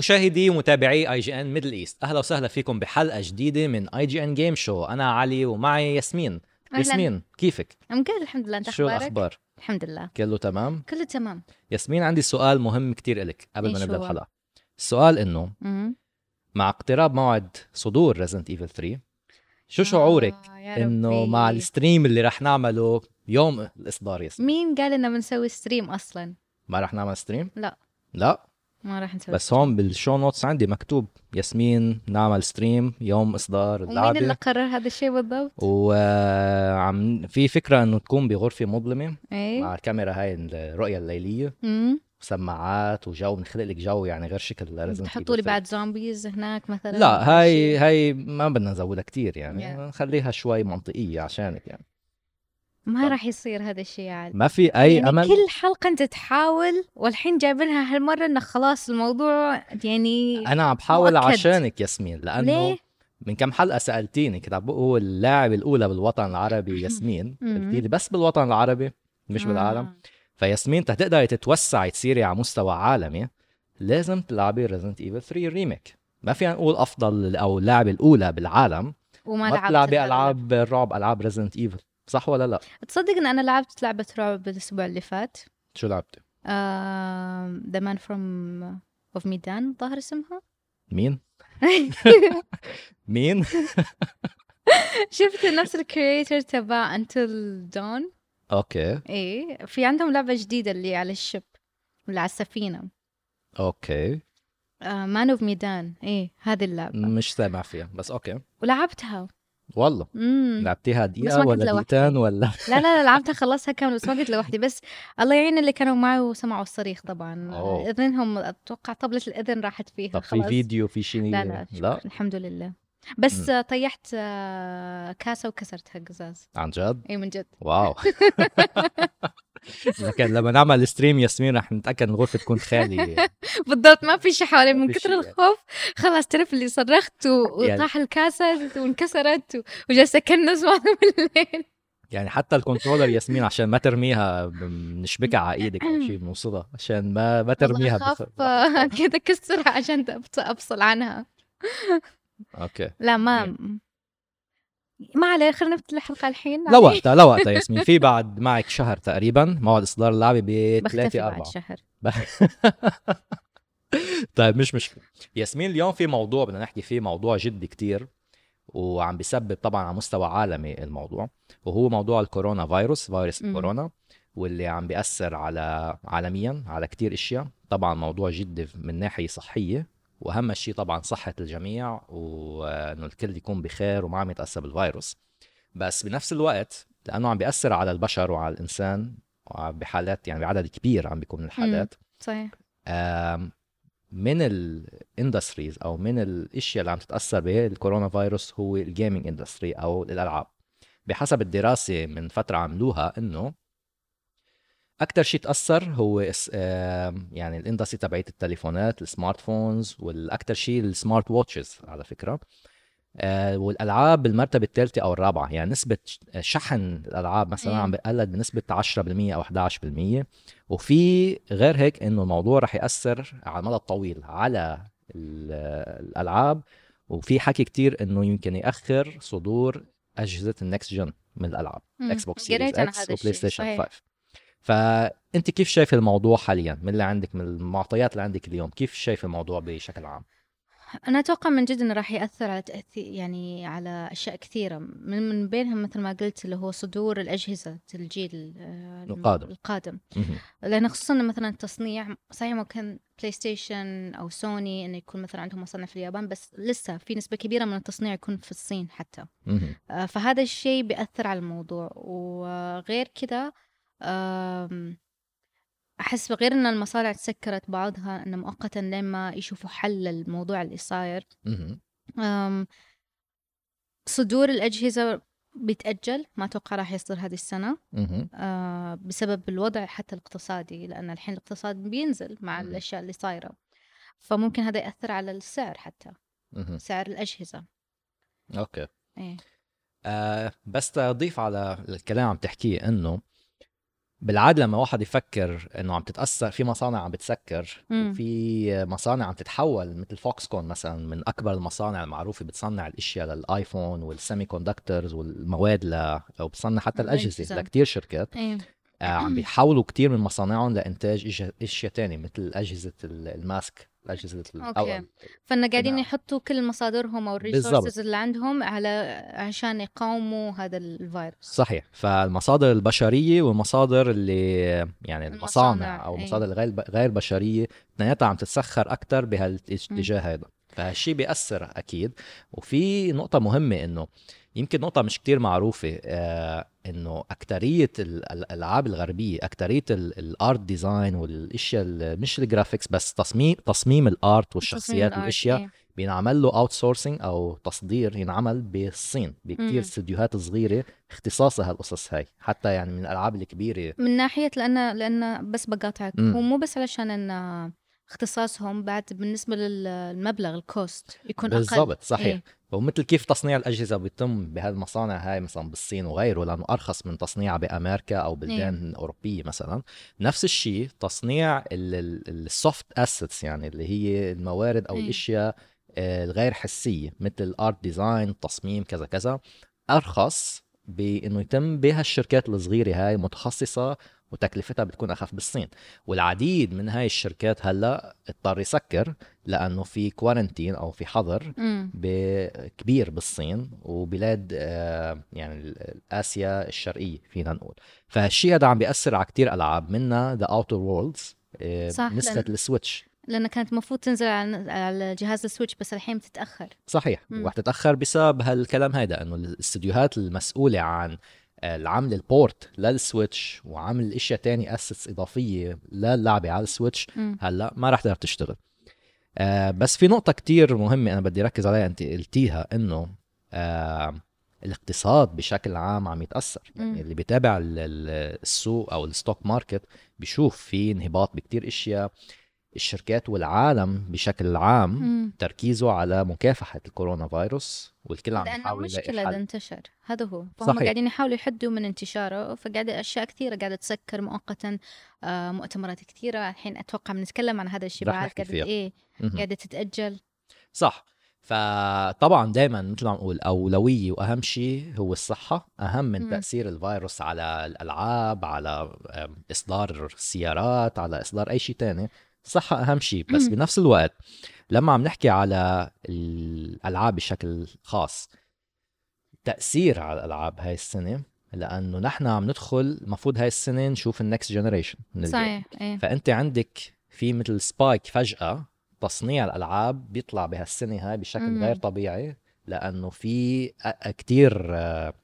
مشاهدي ومتابعي IGN Middle East أهلا وسهلا فيكم بحلقة جديدة من IGN Game Show أنا علي ومعي ياسمين. أهلاً. ياسمين كيفك؟ كده الحمد لله. أنت شو أخبارك؟ الأخبار؟ الحمد لله. كله تمام؟ كله تمام. ياسمين عندي سؤال مهم كتير إلك قبل ما نبدأ؟ الحلقة. السؤال إنه. مع اقتراب موعد صدور Resident Evil 3 شو شعورك آه، إنه. مع ال stream اللي رح نعمله يوم الإصدار ياسمين؟ مين قال إنه بنسوي stream أصلا؟ ما رح نعمل stream لا. لا. ما راح نسوي. بس هون بال show notes عندي مكتوب ياسمين نعمل stream يوم إصدار ومين اللي اللعبه قرر هذا الشيء بالضبط؟ وعم في فكرة إنه تكون بغرفة مظلمة. إيه. مع الكاميرا هاي الرؤية الليلية. امم وسماعات وجو بنخلق لك جو يعني غير شكل Resident تحطوا لي بعد zombies هناك مثلا؟ لا هاي؟ هاي ما بدنا نزودها كتير يعني. Yeah. نخليها شوي منطقية عشانك يعني. ما راح يصير هذا الشيء عاد ما في أي يعني أمل كل حلقة أنت تحاول والحين جايبينها هالمرة إنه خلاص الموضوع يعني أنا عم بحاول مؤكد. عشانك ياسمين لأنه ليه؟ من كم حلقة سألتيني كنت عم بقول اللاعب الأولى بالوطن العربي ياسمين. قلتي لي بس بالوطن العربي مش بالعالم آه. فياسمين تقدري تتوسعي تصيري على مستوى عالمي لازم تلعبي Resident Evil 3 remake ما فينا نقول أفضل أو اللاعب الأولى بالعالم وما ما تلعبي. ألعاب الرعب ألعاب Resident Evil صح ولا لا؟ تصدق إن أنا لعبت لعبة رعب الأسبوع اللي فات. شو لعبتي؟ The Man from of Medan ظهر اسمها. مين؟ مين؟ شفت نفس ال creator تبع Until Dawn okay. إيه في عندهم لعبة جديدة اللي على الشب اللي على السفينة. okay. Man of Medan إيه هذه اللعبة. مش سامع فيها بس okay. ولعبتها. والله. امم لعبتيها دقيقة ولا. دقيقتين ولا؟ لا لا لا لعبتها خلصها كامل بس ما كنت لوحدي. بس الله يعين اللي كانوا معي وسمعوا الصريخ طبعا. أوه. إذنهم أتوقع طبلة الإذن راحت فيها. طب في خلاص. فيديو في شيء لا لا, لا. الحمد لله. بس آه، طيحت آه، كاسة وكسرتها قزاز. عن جد؟ اي من جد. wow. لكن لما نعمل stream ياسمين رح نتأكد إن الغرفه تكون خالية. بالضبط ما في شيء حوالي من كثر. الخوف خلاص تعرف اللي صرخت يعني- وطاح الكاسة وانكسرت و- وجالسة اكنس معظم الليل يعني حتى ال controller ياسمين عشان ما ترميها بنشبكها على إيدك أو شيء بنوصلها عشان ما ما ترميها والله بخ... اخاف آه، كذا كسرها عشان افصل عنها. okay. لا ما ما عليه خلينا نفتح الحلقة الحين. لا وقتها لا وقتها ياسمين في بعد معك شهر تقريبا موعد إصدار اللعبة ب بختفي 3 بعد 4 شهر. طيب مش مشكلة. ياسمين اليوم في موضوع بدنا نحكي فيه موضوع جدي كتير وعم بيسبب طبعا على مستوى عالمي الموضوع وهو موضوع الكورونا فيروس فيروس. الكورونا واللي عم بيأثر على عالميا على كتير أشياء. طبعا موضوع جدي من ناحية صحية وأهم شيء طبعا صحة الجميع وإنه الكل يكون بخير وما عم يتأثر بالفيروس. بس بنفس الوقت لأنه عم بيأثر على البشر وعلى الإنسان بحالات يعني بعدد كبير عم بيكون من الحالات. صحيح. من ال industries أو من الأشياء اللي عم تتأثر بالكورونا فيروس هو ال gaming industry أو الألعاب. بحسب الدراسة من فترة عملوها إنه أكثر شيء تأثر هو يعني ال industry تبعت التليفونات ال smartphones والاكثر شيء ال smart watches على فكرة آه، والألعاب بالمرتبه الثالثة أو الرابعة يعني نسبة شحن الألعاب مثلا إيه. عم بقلل بنسبة 10% أو 11% وفي غير هيك إنه الموضوع رح يأثر على المدى الطويل على ال- الألعاب وفي حكي كتير إنه يمكن يأخر صدور أجهزة ال next gen من الألعاب. Xbox Series X و PlayStation صحيح. 5 فأنت كيف شايف الموضوع حاليا من اللي عندك من المعطيات اللي عندك اليوم كيف شايف الموضوع بشكل عام أنا أتوقع من جد إنه راح يأثر على تأثير يعني على أشياء كثيرة من من بينهم مثل ما قلت اللي هو صدور الأجهزة الجيل آه، القادم. القادم. لأن خصوصا مثلا التصنيع صحيح ممكن PlayStation أو سوني إنه يكون مثلا عندهم مصنع في اليابان بس لسه في نسبة كبيرة من التصنيع يكون في الصين حتى. آه، فهذا الشيء بيأثر على الموضوع وغير آم، أحس غير إن المصانع تسكرت بعضها إنه مؤقتا لما يشوفوا حل للموضوع اللي صاير. صدور الأجهزة بيتأجل ما أتوقع راح يصدر هذه السنة. أه، بسبب الوضع حتى الاقتصادي لأن الحين الاقتصاد بينزل مع مم. الأشياء اللي صايرة. فممكن هذا يأثر على السعر حتى مهم. سعر الأجهزة. okay. إيه. آه بس تضيف على الكلام عم تحكيه إنه بالعادة لما واحد يفكر إنه عم تتأثر في مصانع عم بتسكر مم. وفي مصانع عم تتحول مثل Foxconn مثلا من أكبر المصانع المعروفة بتصنع الأشياء لل iPhone وال semiconductors والمواد ل أو بتصنع حتى الأجهزة. لكتير شركات إيه آه، عم بيحولوا كتير من مصانعهم لإنتاج إشياء تانية مثل أجهزة ال- mask اجهزه ال- okay. أو فإن قاعدين. يحطوا كل مصادرهم أو. ال resources اللي عندهم على عشان يقاوموا هذا الفيروس صحيح فالمصادر البشرية والمصادر اللي يعني المصانع المصانع، أو إيه. المصادر الغير غير بشرية اثنيناتها عم تتسخر أكثر بهالاتجاه هذا فهالشيء بيأثر أكيد وفي نقطة مهمة إنه يمكن نقطة مش كتير معروفة آه إنه أكترية ال- الألعاب الغربية أكترية ال art design والأشياء ال- مش ال graphics بس تصميم تصميم ال art والشخصيات والأشياء ال art، بينعمل له outsourcing أو تصدير ينعمل بالصين بكتير مم. استديوهات صغيرة اختصاصها هالقصص هاي حتى يعني من الألعاب الكبيرة من ناحية لأن لأن بس بقاطعك. هو مو بس علشان إن اختصاصهم بعد بالنسبة للمبلغ ال cost يكون أقل. بالضبط صحيح. إيه. ومثل كيف تصنيع الأجهزة بيتم بهالمصانع هاي مثلا بالصين وغيره لأنه أرخص من تصنيعها بأمريكا أو بلدان اوروبيه مثلا. نفس الشيء تصنيع ال soft assets يعني اللي هي الموارد أو إيه. الأشياء آه، الغير حسية مثل ال art design تصميم كذا كذا. أرخص بإنه يتم بهالشركات الصغيرة هاي متخصصة وتكلفتها بتكون أخف بالصين. والعديد من هاي الشركات هلا اضطر يسكر لأنه في quarantine أو في حظر كبير بالصين وبلاد آه، يعني آسيا الشرقية فينا نقول. فهالشيء هذا عم بيأثر على كتير ألعاب منها The Outer Worlds لأن- ال Switch. لأن كانت المفروض تنزل على على جهاز ال Switch بس الحين بتتأخر. صحيح. ورح تتأخر بسبب هالكلام هيدا إنه الاستديوهات المسؤولة عن العمل ال port لل Switch وعمل أشياء تاني اسس إضافية للعبه على ال Switch. هلأ ما رح تقدر تشتغل آه بس في نقطة كتير مهمة أنا بدي ركز عليها أنت قلتيها إنه آه الاقتصاد بشكل عام عم يتأثر مم. يعني اللي بيتابع ال- ال- السوق أو ال stock market بيشوف في انهباط بكتير إشياء الشركات والعالم بشكل عام مم. تركيزه على مكافحة الكورونا فيروس والكل عم يحاول إذا حل انتشر هذا هو فهم صحيح. قاعدين يحاولوا يحدوا من انتشاره فقاعدة أشياء كثيرة قاعدة تسكر مؤقتا آه مؤتمرات كثيرة الحين أتوقع بنتكلم عن هذا الشيء بعد. إيه مهم. قاعدة تتأجل صح فطبعا دائما مثل ما نقول أولوية وأهم شيء هو الصحة أهم من. تأثير الفيروس على الألعاب على إصدار السيارات على إصدار أي شيء تاني الصحه أهم شيء بس مم. بنفس الوقت لما عم نحكي على الألعاب بشكل خاص تأثير على الألعاب هاي السنة لأنه نحن عم ندخل المفروض هاي السنة نشوف ال next generation صحيح إيه فأنت عندك في مثل spike فجأة تصنيع الألعاب بيطلع بهالسنة هاي بشكل مم. غير طبيعي لأنه في كتير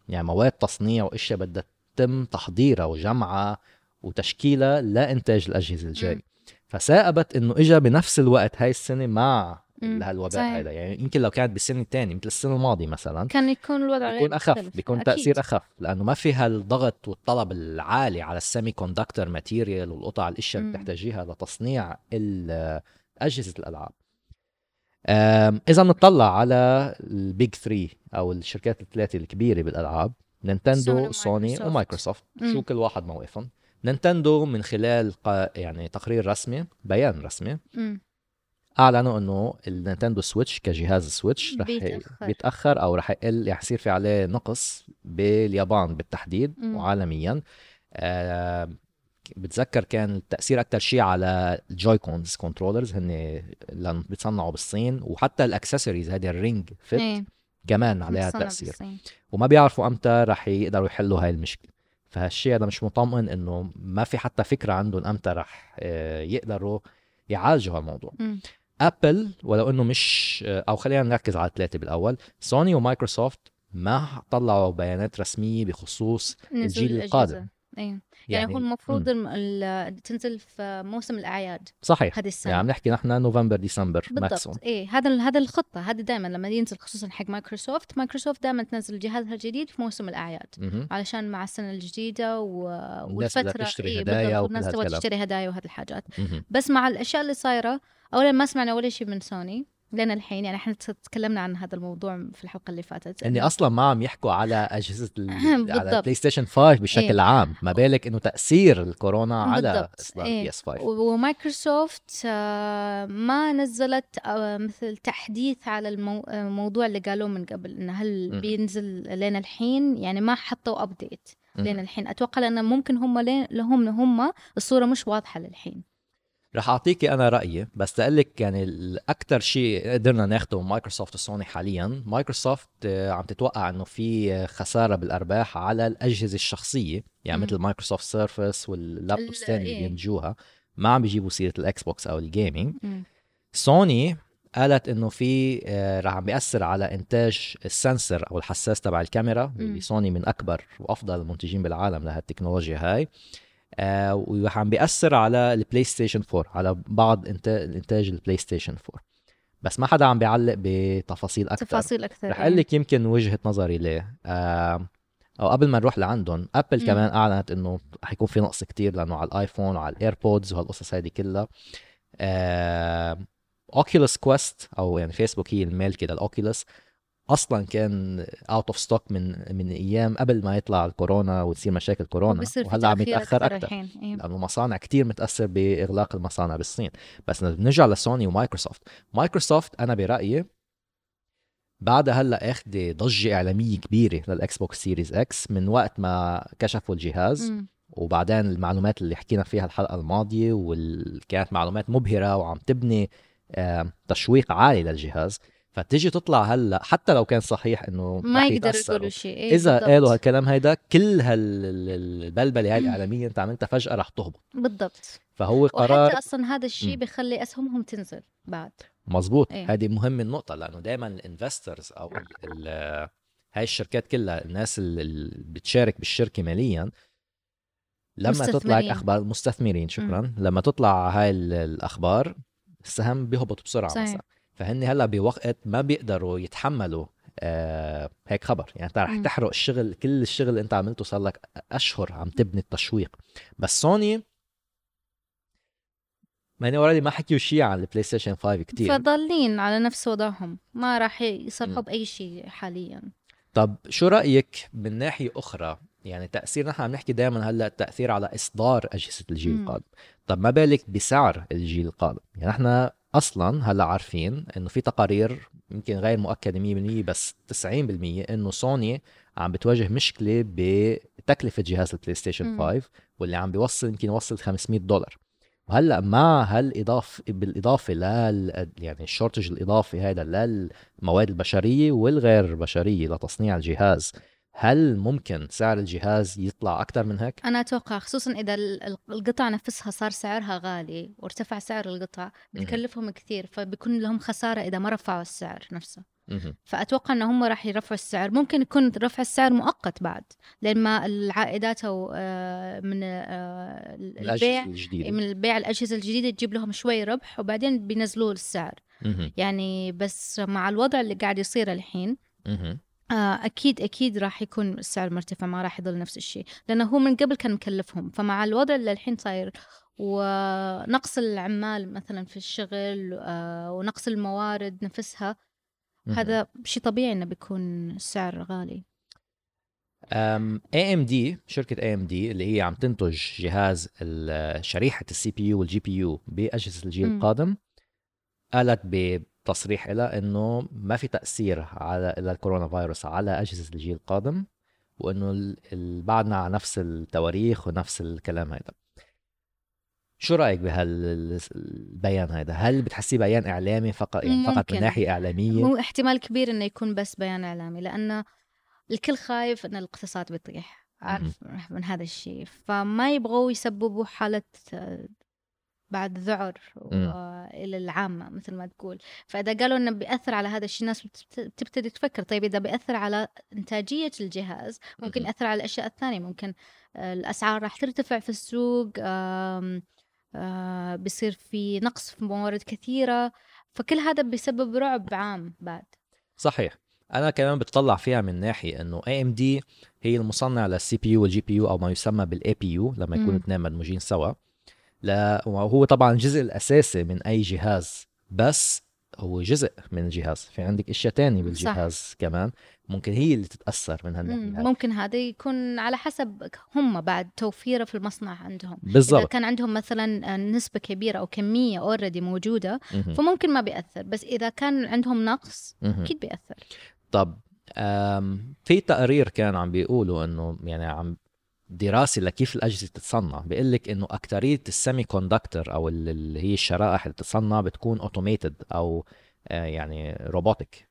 يعني مواد تصنيع وإشياء بدها تتم تحضيرها وجمعها وتشكيلها لإنتاج الأجهزة الجاي. فتعاقبت إنه اجى بنفس الوقت هاي السنة مع. هالوباء. هذا يعني يمكن لو كانت بالسنه الثانية مثل السنة الماضيه مثلا كان يكون الوضع بيكون أخف مختلف. بيكون أكيد. تأثير أخف لأنه ما في هالضغط والطلب العالي على ال semiconductor material والقطع الأشياء اللي. بتحتاجيها لتصنيع اجهزه الألعاب إذا بنطلع على ال big 3 أو الشركات الثلاثة الكبيرة بالألعاب نينتندو سوني سوني ومايكروسوفت. شو كل واحد موقفهم نينتندو من خلال يعني تقرير رسمي بيان رسمي مم. أعلنوا إنه ال Nintendo Switch كجهاز Switch رح بيتأخر. بيتأخر أو رح يقل رح يصير في عليه نقص باليابان بالتحديد مم. وعالميا آه بتذكر كان التأثير أكثر شيء على ال Joy-Cons controllers هن لأن بيتصنعوا بالصين وحتى الأكسسوارز هذه ال Ring Fit إيه كمان عليها تأثير بالصين. وما بيعرفوا أمتى رح يقدروا يحلوا هاي المشكلة فهالشيء هذا مش مطمئن إنه ما في حتى فكرة عندهم أمتى رح آه، يقدروا يعالجوا هالموضوع مم. أبل ولو إنه مش أو خلينا نركز على الثلاثة بالأول سوني ومايكروسوفت ما طلعوا بيانات رسمية بخصوص الجيل. القادم إيه. يعني, هو المفروض الم- ال- تنزل في موسم الأعياد. صحيح. هذه السنة. يعني عم نحكي نحن نوفمبر ديسمبر maximum بالضبط إيه هذا ال- هذا الخطة. هذه دائما لما ينزل خصوصا حق مايكروسوفت مايكروسوفت دائما تنزل جهازها الجديد في موسم الأعياد. مهم. علشان مع السنة الجديدة و... والفترة. تشتري إيه هدايا والناس تبغى. تشتري هدايا وهذه الحاجات. مهم. بس مع الأشياء اللي صايرة اولا ما سمعنا ولا شيء من سوني لنا الحين يعني إحنا تكلمنا عن هذا الموضوع في الحلقة اللي فاتت إني أصلا ما عم يحكوا على أجهزة. على. PlayStation 5 بشكل إيه. عام ما بالك إنه تأثير الكورونا على. اصدار إيه. PS 5 و- ومايكروسوفت آه، ما نزلت آه، مثل تحديث على الموضوع اللي قالوه من قبل إنه هل مم. بينزل لين الحين يعني ما حطوا update. لين الحين أتوقع لأن ممكن هم لين لهم هم الصورة مش واضحة للحين رح أعطيكي أنا رأيي بس لك يعني الاكثر شيء قدرنا ناخده من مايكروسوفت وسوني حاليا مايكروسوفت آه، عم تتوقع إنه في خسارة بالأرباح على الأجهزة الشخصية يعني مم. مثل Microsoft Surface واللابتوب ال- الثاني اللي. بينتجوها ما عم بيجيبوا سيرة ال Xbox أو ال gaming. سوني قالت إنه في آه، رح عم بيأثر على إنتاج ال sensor أو الحساس تبع الكاميرا مم. واللي سوني من أكبر وأفضل المنتجين بالعالم لهالتكنولوجيا هاي آه ورح عم بيأثر على ال PlayStation 4 على بعض إنتاج ال PlayStation 4 بس ما حدا عم بيعلق بتفاصيل أكثر تفاصيل أكثر رح. أقول لك يمكن وجهة نظري ليه أو قبل ما نروح لعندهم ابل مم. كمان أعلنت إنه حيكون في نقص كتير لأنه على ال iPhone وعلى ال AirPods وهالقصص هذه كلها Oculus Quest أو يعني فيسبوك هي المالكه لل Oculus أصلا كان out of stock من من أيام قبل ما يطلع الكورونا وتصير مشاكل كورونا. وهلأ عم يتأخر أكثر إيه. لأنه المصانع كتير متأثر بإغلاق المصانع بالصين. بس بنرجع لسوني ومايكروسوفت. مايكروسوفت أنا برأيي بعدها هلأ اخذه ضجة إعلامية كبيرة لل Xbox Series X من وقت ما كشفوا الجهاز. مم. وبعدين المعلومات اللي حكينا فيها الحلقة الماضية وكانت معلومات مبهرة وعم تبني تشويق عالي للجهاز. فتيجي تطلع هلأ حتى لو كان صحيح إنه ما يقدروا. يقولوا شيء إيه إذا بالضبط. قالوا هالكلام هيدا كل هالبلبلة هاي الاعلاميه أنت عملتها فجأة رح تهبط بالضبط فهو قرار وحتى أصلا هذا الشيء مم. بيخلي أسهمهم تنزل بعد مزبوط إيه. هذه مهمة النقطة لأنه دائما الانفسترز أو ال هاي الشركات كلها الناس اللي بتشارك بالشركة ماليا لما تطلع. أخبار مستثمرين شكرا لما تطلع هاي ال- الأخبار السهم بيهبط بسرعة صحيح. مثلا فهن هلا بوقت ما بيقدروا يتحملوا آه هيك خبر. يعني انت رح. تحرق الشغل كل الشغل اللي انت عملته صار لك أشهر عم تبني التشويق. بس سوني ما هن already ما حكيوا شيء عن ال PlayStation 5 كتير. فضالين على نفس وضعهم ما راح يصرحوا. بأي شيء حاليا. طب شو رأيك من ناحية أخرى؟ يعني تأثير نحن عم نحكي دائما هلأ التأثير على إصدار أجهزة الجيل. القادم. طب ما بالك بسعر الجيل القادم؟ يعني نحن أصلا هلأ عارفين إنه في تقارير يمكن غير مؤكدة 100% بس 90% إنه سوني عم بتواجه مشكلة بتكلفة جهاز البلاي ستيشن مم. 5 واللي عم بيوصل يمكن يوصل 500 دولار وهلأ مع هالاضافه بالإضافة لل يعني ال shortage الاضافي هذا للمواد البشرية والغير بشريه لتصنيع الجهاز هل ممكن سعر الجهاز يطلع أكثر من هيك؟ أنا أتوقع خصوصا ال- القطع نفسها صار سعرها غالي وارتفع سعر القطع بتكلفهم كثير فبيكون لهم خسارة إذا ما رفعوا السعر نفسه مهم. فأتوقع إن هم راح يرفعوا السعر ممكن يكون رفع السعر مؤقت بعد لأن ما العائدات أو آه، من آه، البيع الجديدة من البيع الأجهزة الجديدة تجيب لهم شوي ربح وبعدين بينزلوا السعر. يعني بس مع الوضع اللي قاعد يصير الحين أكيد أكيد راح يكون السعر مرتفع ما راح يضل نفس الشيء لأنه هو من قبل كان مكلفهم فمع الوضع اللي الحين صاير ونقص العمال مثلا في الشغل آه، ونقص الموارد نفسها. هذا شيء طبيعي إنه بيكون السعر غالي أم اي ام دي شركة اي ام دي اللي هي عم تنتج جهاز شريحة ال CPU وال GPU بأجهزة الجيل. القادم قالت بتصريح لها إنه ما في تأثير على الكورونا فيروس على أجهزة الجيل القادم وإنه بعدنا على نفس التواريخ ونفس الكلام هذا شو رأيك بهالبيان هذا هل بتحسيه بيان إعلامي فقط يعني فقط من. ناحية إعلامية؟ هو احتمال كبير إنه يكون بس بيان إعلامي لأنه الكل خايف إن الاقتصاد بيطيح عارف من هذا الشيء. فما يبغوا يسببوا حالة آه، بعد ذعر إلى العامة مثل ما تقول. فإذا قالوا إنه بيأثر على هذا الشيء الناس بتبت- بتبتدي تفكر. طيب إذا بيأثر على إنتاجية الجهاز ممكن مم. يأثر على الأشياء الثانية. ممكن آه، الأسعار راح ترتفع في السوق آه، بيصير في نقص في موارد كثيرة. فكل هذا بيسبب رعب عام بعد. صحيح. أنا كمان بتطلع فيها من ناحية إنه اي ام دي هي المصنع لل CPU وال GPU أو ما يسمى بال APU لما يكونوا مم. اثنين مدموجين سوا. لا وهو طبعا الجزء الأساسي من أي جهاز بس هو جزء من الجهاز. في عندك أشياء تانية بالجهاز صح. كمان ممكن هي اللي تتأثر من هالناحية ممكن هذا يكون على حسب هم بعد توفيره في المصنع عندهم. بالضبط. اذا كان عندهم مثلا نسبة كبيرة أو كمية already موجودة م-م. فممكن ما بيأثر. بس إذا كان عندهم نقص أكيد بيأثر. طب في تقرير كان عم بيقولوا إنه يعني عم دراسة لكيف الأجهزة تتصنع. بيقول لك إنه اكثريه ال semiconductor أو اللي هي الشرائح اللي تتصنع بتكون automated أو آه، يعني robotic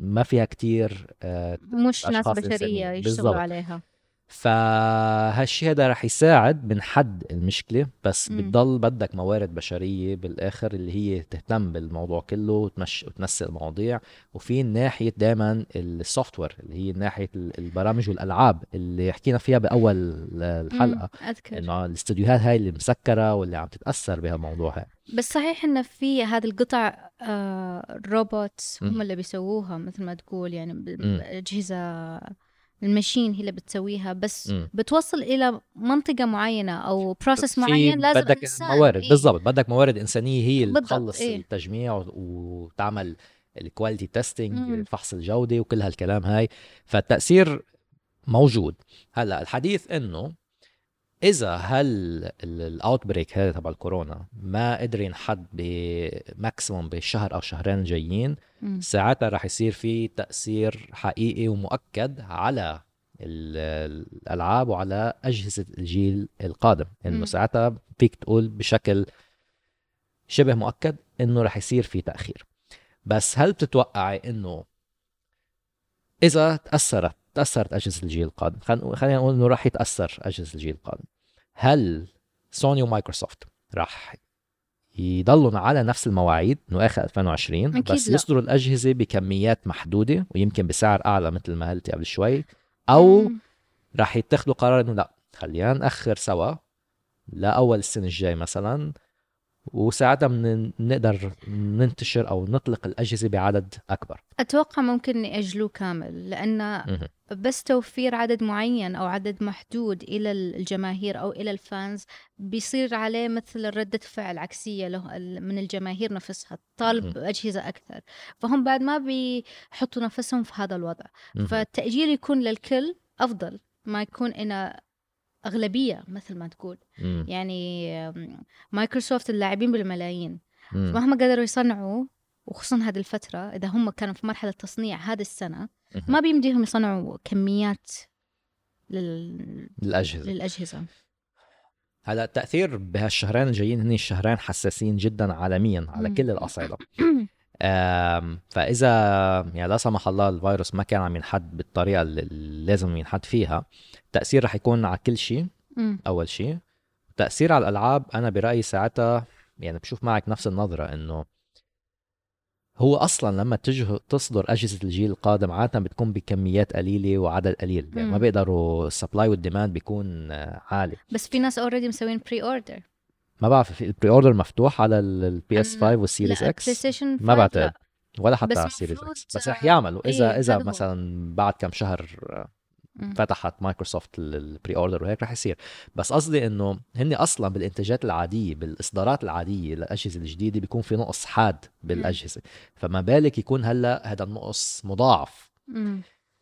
ما فيها كتير آه، مش ناس بشرية يشتغلوا. عليها. فهالشيء هذا رح يساعد من حد المشكلة بس م. بتضل بدك موارد بشرية بالآخر اللي هي تهتم بالموضوع كله وتمشي وتنسق المواضيع. وفي ناحية دائما ال software اللي هي ناحية البرامج والألعاب اللي حكينا فيها بأول الحلقة. أذكر. إنه الاستديوهات هاي اللي مسكرة واللي عم تتأثر بهالموضوع هاي. بس صحيح إنه في هذه القطع آه robots هم اللي بيسووها مثل ما تقول يعني بالاجهزه ال machine هي اللي بتسويها بس م. بتوصل إلى منطقة معينة أو process معين لازم بدك إنسان. موارد إيه؟ بالضبط بدك موارد إنسانية هي اللي تخلص إيه؟ التجميع وتعمل ال quality testing فحص الجوده وكل هالكلام هاي فالتأثير موجود هلأ الحديث إنه إذا هل ال outbreak هذا تبع الكورونا ما قدر ينحد ب maximum بالشهر أو شهرين الجايين ساعتها رح يصير في تأثير حقيقي ومؤكد على الألعاب وعلى أجهزة الجيل القادم. إنه ساعتها فيك تقول بشكل شبه مؤكد إنه رح يصير في تأخير. بس هل بتتوقعي إنه إذا تأثرت تأثرت أجهزة الجيل القادم. خلينا نقول إنه راح يتأثر أجهزة الجيل القادم. هل سوني ومايكروسوفت راح يضلوا على نفس المواعيد إنه آخر 2020 أكيد بس. يصدروا الأجهزة بكميات محدودة ويمكن بسعر أعلى مثل ما قلتي قبل شوي. أو مم. راح يتخذوا قرار إنه لا خلينا نأخر سوا لأول السنة الجاي مثلا. وساعتها بنقدر ننتشر أو نطلق الأجهزة بعدد أكبر. أتوقع ممكن ياجلوه كامل لأن بس توفير عدد معين أو عدد محدود إلى الجماهير أو إلى الفانز بيصير عليه مثل ردة فعل عكسية له من الجماهير نفسها طالب أجهزة أكثر. فهم بعد ما بيحطوا نفسهم في هذا الوضع. فالتأجيل يكون للكل أفضل ما يكون إنا أغلبية مثل ما تقول مم. يعني مايكروسوفت اللاعبين بالملايين مم. مهما قدروا يصنعوا وخصوصا هذه الفترة إذا هم كانوا في مرحلة تصنيع هذه السنة مم. ما بيمديهم يصنعوا كميات لل... للأجهزة للأجهزة هلا التأثير بهالشهرين الجايين هن الشهرين حساسين جدا عالميا على. كل الأصعدة فإذا يعني لا سمح الله الفيروس ما كان عم ينحد بالطريقة اللي لازم ينحد فيها التاثير رح يكون على كل شيء أول شيء. تأثير على الألعاب أنا برأيي ساعتها يعني بشوف معك نفس النظرة إنه هو أصلا لما تجي تصدر أجهزة الجيل القادم عادة بتكون بكميات قليلة وعدد قليل يعني ما بيقدروا ال supply وال demand بيكون عالي. بس في ناس already مسوين pre-order ما بعرف في ال pre-order مفتوح على ال PS 5 وال Series X ما بعتقد. ولا حتى على ال Series X بس رح يعملوا. اذا إيه إذا مثلا بعد كم شهر فتحت مايكروسوفت ال pre-order وهيك رح يصير. بس قصدي إنه هن أصلا بالإنتاجات العادية بالإصدارات العادية للأجهزة الجديدة بيكون في نقص حاد بالأجهزة. فما بالك يكون هلأ هذا النقص مضاعف.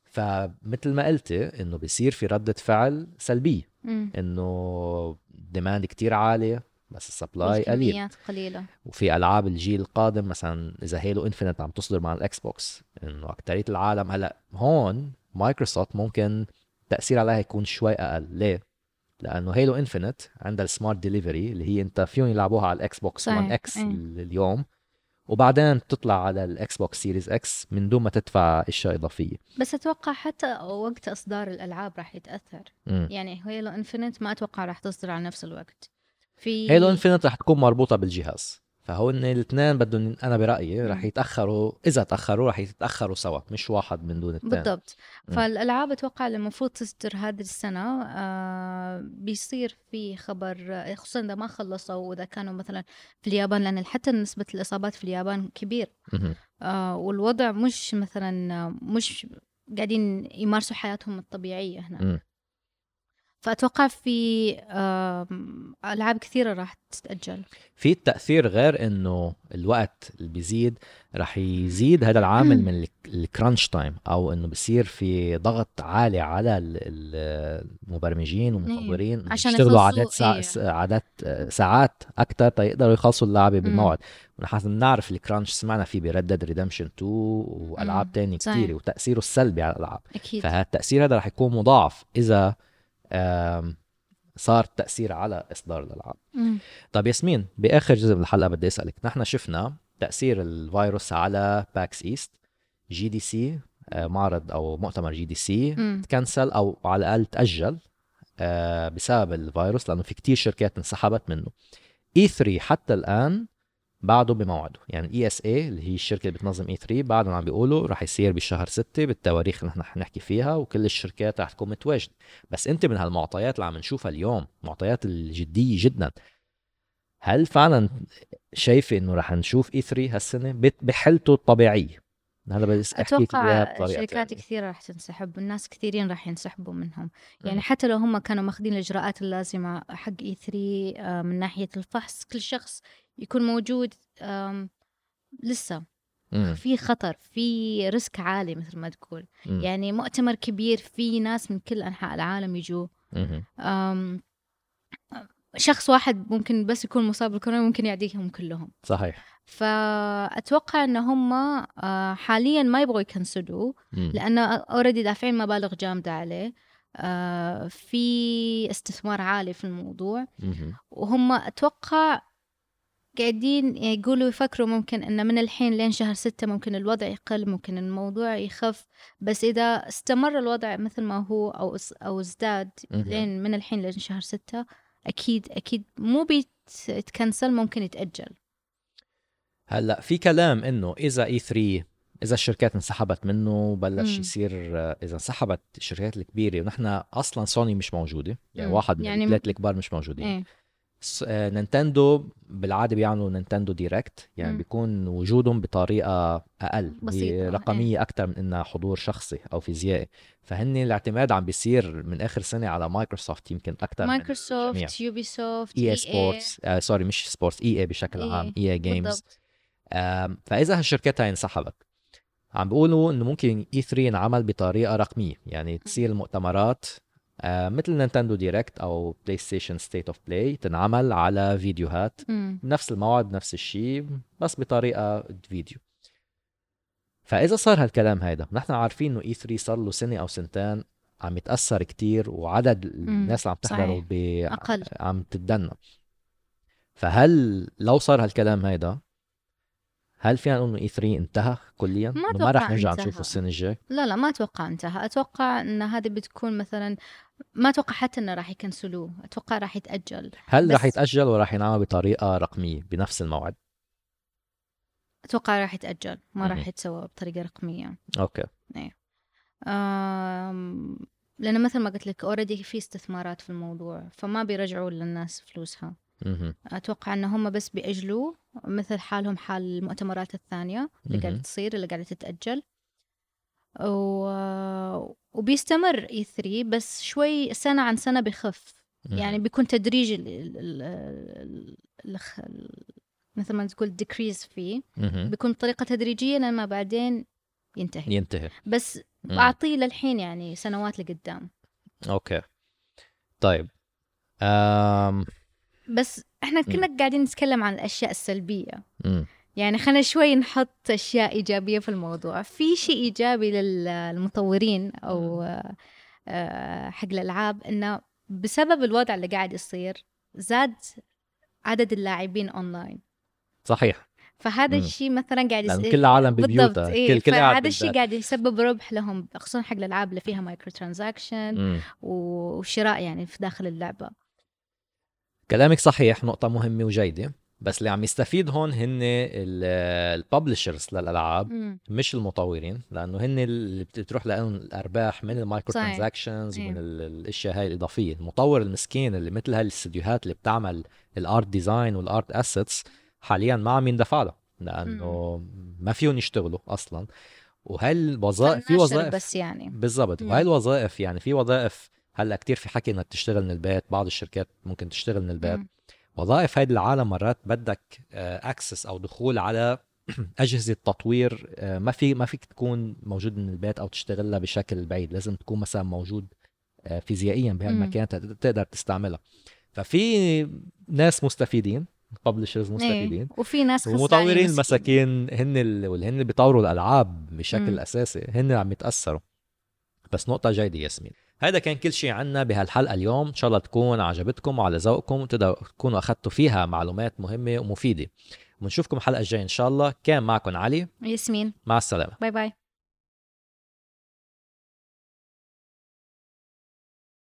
فمثل ما قلتي إنه بيصير في ردة فعل سلبية. إنه demand كتير عالي. بس ال supply قليل. قليلة. وفي ألعاب الجيل القادم مثلا إذا Halo Infinite عم تصدر مع ال Xbox إنه أكترية العالم هلأ هون مايكروسوفت ممكن تأثير عليها يكون شوي أقل. ليه؟ لأنه Halo Infinite عندها ال Smart Delivery اللي هي أنت فيهم يلعبوها على ال Xbox 1 X اليوم وبعدين تطلع على ال Xbox Series X من دون ما تدفع أشياء إضافية. بس أتوقع حتى وقت إصدار الألعاب راح يتأثر. م. يعني Halo Infinite ما أتوقع راح تصدر على نفس الوقت. في هيلو انفينيت راح تكون مربوطة بالجهاز. فهون الاثنين بدهم أنا برأيي رح يتأخروا إذا تأخروا رح يتأخروا سوا مش واحد من دون الثاني بالضبط. فالألعاب أتوقع اللي المفروض تصدر هذه السنة آه بيصير في خبر خصوصا إذا ما خلصوا وإذا كانوا مثلا في اليابان لأن حتى نسبة الإصابات في اليابان كبير. آه والوضع مش مثلا مش قاعدين يمارسوا حياتهم الطبيعية هنا. فأتوقع في آم، ألعاب كثيرة راح تتأجل. في التأثير غير إنه الوقت اللي بيزيد رح يزيد هذا العامل من ال crunch time أو إنه بصير في ضغط عالي على ال- ال- المبرمجين والمطورين إنه عشان يشتغلوا عدد ساعة إيه. عدد ساعات أكثر تيقدروا يخلصوا اللعبة بالموعد. ونحن بنعرف ال crunch سمعنا فيه ب Red Redemption 2 وألعاب صحيح. كثيره وتأثيره السلبي على الألعاب. أكيد. فهالتأثير هذا رح يكون مضاعف إذا صار تأثير على إصدار الألعاب. طيب ياسمين بآخر جزء من الحلقة بدي أسألك نحن شفنا تأثير الفيروس على PAX East GDC آه، معرض أو مؤتمر GDC. تكنسل أو على الأقل تأجل آه، بسبب الفيروس لأنه في كتير شركات انسحبت منه E 3 حتى الآن بعده بموعده. يعني ESA اللي هي الشركة اللي بتنظم E 3 بعدهم عم بيقولوا رح يصير بشهر 6 بالتواريخ اللي نحن حنحكي فيها وكل الشركات رح تكون متواجدة. بس انت من هالمعطيات اللي عم نشوفها اليوم معطيات الجدية جدا هل فعلا شايفة إنه رح نشوف اي 3 هالسنة؟ بحالته الطبيعية. هذا بس احكي بطريقة شركات تانية. كثيرة راح تنسحب والناس كثيرين راح ينسحبوا منهم يعني. حتى لو هم كانوا ماخذين الإجراءات اللازمة حق اي 3 آه، من ناحية الفحص كل شخص يكون موجود لسه. في خطر في ريسك عالي مثل ما تقول. يعني مؤتمر كبير في ناس من كل أنحاء العالم يجوا شخص واحد ممكن بس يكون مصاب بالكورونا ممكن يعديهم كلهم صحيح فأتوقع أن هم آه، حاليا ما يبغوا يكنسلوا مم. لأنه اوريدي دافعين مبالغ جامدة عليه آه، في استثمار عالي في الموضوع. وهم أتوقع قاعدين يقولوا يفكروا ممكن أن من الحين لين شهر ستة ممكن الوضع يقل ممكن الموضوع يخف بس إذا استمر الوضع مثل ما هو أو أو ازداد. لين من الحين لين شهر ستة أكيد أكيد مو بيتكنسل ممكن يتأجل هلأ في كلام إنه إذا E 3 إذا الشركات انسحبت منه وبلش مم. يصير آه، إذا انسحبت الشركات الكبيرة ونحن أصلا سوني مش موجودة يعني مم. واحد من يعني الثلاث الكبار مش موجودين آه، نينتندو بالعادة بيعملوا Nintendo Direct يعني مم. بيكون وجودهم بطريقة أقل بسيطة، رقميه أكثر من إنها حضور شخصي أو فيزيائي. فهن الاعتماد عم بيصير من آخر سنة على مايكروسوفت يمكن أكثر مايكروسوفت يوبي سوفت EA Sports آه سوري مش Sports EA بشكل إيه، عام EA Games. فإذا هالشركات هاي انسحبت عم بيقولوا إنه ممكن E3 ينعمل بطريقة رقمية يعني تصير المؤتمرات آه، مثل نينتندو Direct أو بلاي ستيشن State of Play تنعمل على فيديوهات مم. بنفس الموعد نفس الشيء بس بطريقة فيديو فإذا صار هالكلام هيدا نحن عارفين إنه اي 3 صار له سنة أو سنتين عم يتأثر كتير وعدد الناس اللي عم تحضره. ب... أقل. عم تتدنى فهل لو صار هالكلام هيدا هل فينا نقول انه إي 3 انتهى كليا؟ ما ما أتوقع نرجع انتهى. نشوفه السنة الجاي؟ لا لا ما أتوقع انتهى أتوقع إن هذه بتكون مثلا ما أتوقع حتى إنه راح يكنسلوه أتوقع راح يتأجل هل بس- رح يتأجل وراح ينعمل بطريقة رقمية بنفس الموعد؟ أتوقع راح يتأجل ما. راح يتسوى بطريقة رقمية okay آم، لأن مثل ما قلت لك already في استثمارات في الموضوع فما بيرجعوا للناس فلوسها. أتوقع إن هم بس بيأجلوا مثل حالهم حال المؤتمرات الثانية اللي قاعدة مهم. تصير اللي قاعدة تتأجل. و... وبيستمر E3 بس شوي سنة عن سنة بيخف. يعني بيكون تدريجي ال... ال... ال... ال... ال... مثل ما تقول decrease فيه. بيكون بطريقه تدريجية لما بعدين ينتهي. ينتهي. بس مم. بعطيه للحين يعني سنوات لقدام. Okay. طيب. أم... بس إحنا كنا قاعدين نتكلم عن الأشياء السلبية مم. يعني خلينا شوي نحط أشياء إيجابية في الموضوع في شيء إيجابي للمطورين أو آه، حق الألعاب إنه بسبب الوضع اللي قاعد يصير زاد عدد اللاعبين اونلاين صحيح فهذا. الشيء مثلا قاعد لأنه يس- كل العالم ببيوتها إيه كل كل فهذا الشيء. قاعد يسبب ربح لهم خصوصا حق الألعاب اللي فيها micro transaction. وشراء يعني في داخل اللعبة كلامك صحيح نقطة مهمة وجيدة بس اللي عم يستفيد هون هن ال publishers للألعاب مم. مش المطورين لأنه هن اللي بتروح لهم الأرباح من ال micro. transactions إيه. ومن ال- الأشياء هاي الإضافية المطور المسكين اللي مثل هاي الاستديوهات اللي بتعمل ال art design وال art assets حاليا ما عم يندفع لها لأنه ما فيهم يشتغلوا أصلا وهي الوظائف في وظائف بس يعني بالضبط مم. وهي الوظائف يعني في وظائف هلا كتير في حكي إنك تشتغل من البيت بعض الشركات ممكن تشتغل من البيت مم. وظائف هيدي العالم مرات بدك access أو دخول على أجهزة تطوير آه، ما في ما فيك تكون موجود من البيت أو تشتغلها بشكل بعيد لازم تكون مثلا موجود آه، فيزيائيا بهالمكان تقدر- تستعملها ففي ناس مستفيدين publishers مستفيدين إيه. وفي ناس ومطورين. المساكين هن ال- واللي هن اللي بيطوروا الألعاب بشكل مم. أساسي هن عم يتأثروا بس نقطة جيدة ياسمين هذا كان كل شيء عنا بهالحلقة اليوم. إن شاء الله تكون عجبتكم وعلى ذوقكم وتقدروا تكونوا أخذتوا فيها معلومات مهمة ومفيدة. ونشوفكم الحلقة الجاية إن شاء الله. كان معكم علي. ياسمين. مع السلامة. Bye bye.